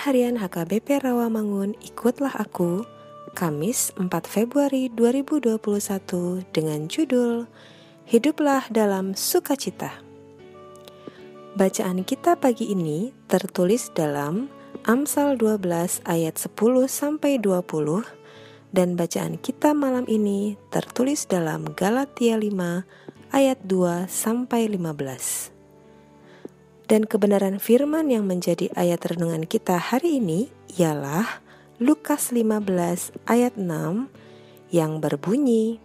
Harian HKBP Rawamangun Ikutlah Aku Kamis 4 Februari 2021 dengan judul Hiduplah dalam sukacita. Bacaan kita pagi ini tertulis dalam Amsal 12 ayat 10 sampai 20 dan bacaan kita malam ini tertulis dalam Galatia 5 ayat 2 sampai 15 dan kebenaran firman yang menjadi ayat renungan kita hari ini ialah Lukas 15 ayat 6 yang berbunyi,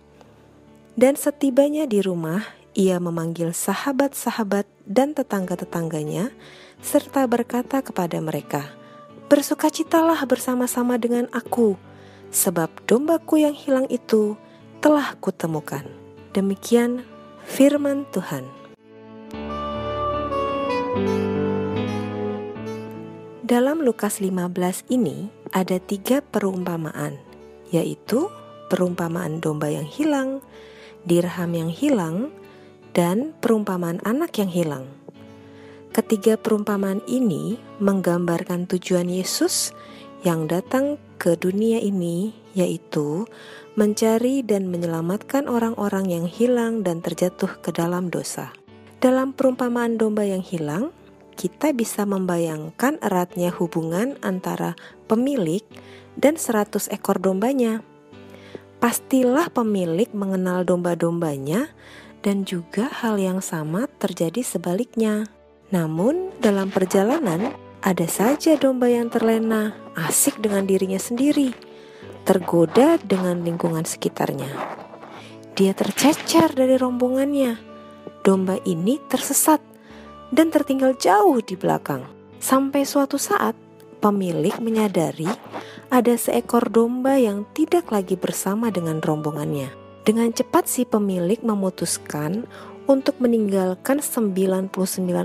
Dan setibanya di rumah, ia memanggil sahabat-sahabat dan tetangga-tetangganya, serta berkata kepada mereka, Bersukacitalah bersama-sama dengan aku, sebab dombaku yang hilang itu telah kutemukan. Demikian firman Tuhan. Dalam Lukas 15 ini ada tiga perumpamaan, yaitu perumpamaan domba yang hilang, dirham yang hilang, dan perumpamaan anak yang hilang. Ketiga perumpamaan ini menggambarkan tujuan Yesus yang datang ke dunia ini, yaitu mencari dan menyelamatkan orang-orang yang hilang dan terjatuh ke dalam dosa. Dalam perumpamaan domba yang hilang, kita bisa membayangkan eratnya hubungan antara pemilik dan seratus ekor dombanya. Pastilah pemilik mengenal domba-dombanya dan juga hal yang sama terjadi sebaliknya. Namun, dalam perjalanan ada saja domba yang terlena, asik dengan dirinya sendiri, tergoda dengan lingkungan sekitarnya. Dia tercecer dari rombongannya domba ini tersesat dan tertinggal jauh di belakang. Sampai suatu saat, pemilik menyadari ada seekor domba yang tidak lagi bersama dengan rombongannya. Dengan cepat si pemilik memutuskan untuk meninggalkan 99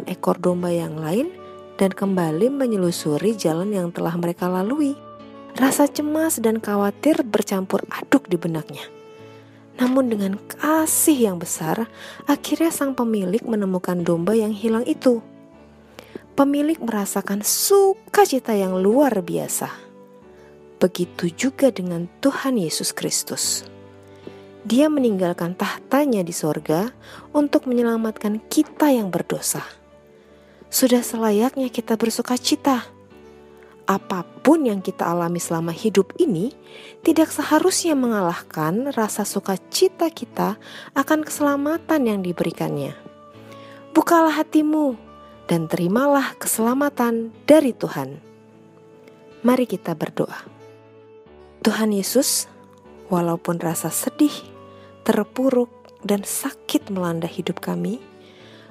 ekor domba yang lain dan kembali menyelusuri jalan yang telah mereka lalui. Rasa cemas dan khawatir bercampur aduk di benaknya. Namun dengan kasih yang besar, akhirnya sang pemilik menemukan domba yang hilang itu. Pemilik merasakan sukacita yang luar biasa. Begitu juga dengan Tuhan Yesus Kristus. Dia meninggalkan tahtanya di sorga untuk menyelamatkan kita yang berdosa. Sudah selayaknya kita bersuka cita apa pun yang kita alami selama hidup ini tidak seharusnya mengalahkan rasa sukacita kita akan keselamatan yang diberikannya. Bukalah hatimu dan terimalah keselamatan dari Tuhan. Mari kita berdoa. Tuhan Yesus, walaupun rasa sedih, terpuruk, dan sakit melanda hidup kami,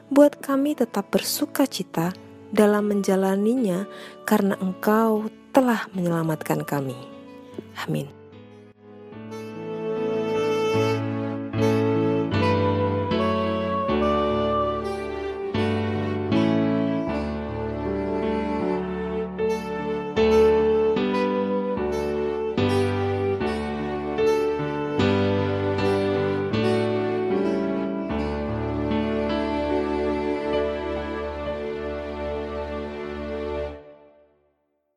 buat kami tetap bersuka cita dalam menjalaninya karena Engkau telah menyelamatkan kami. Amin.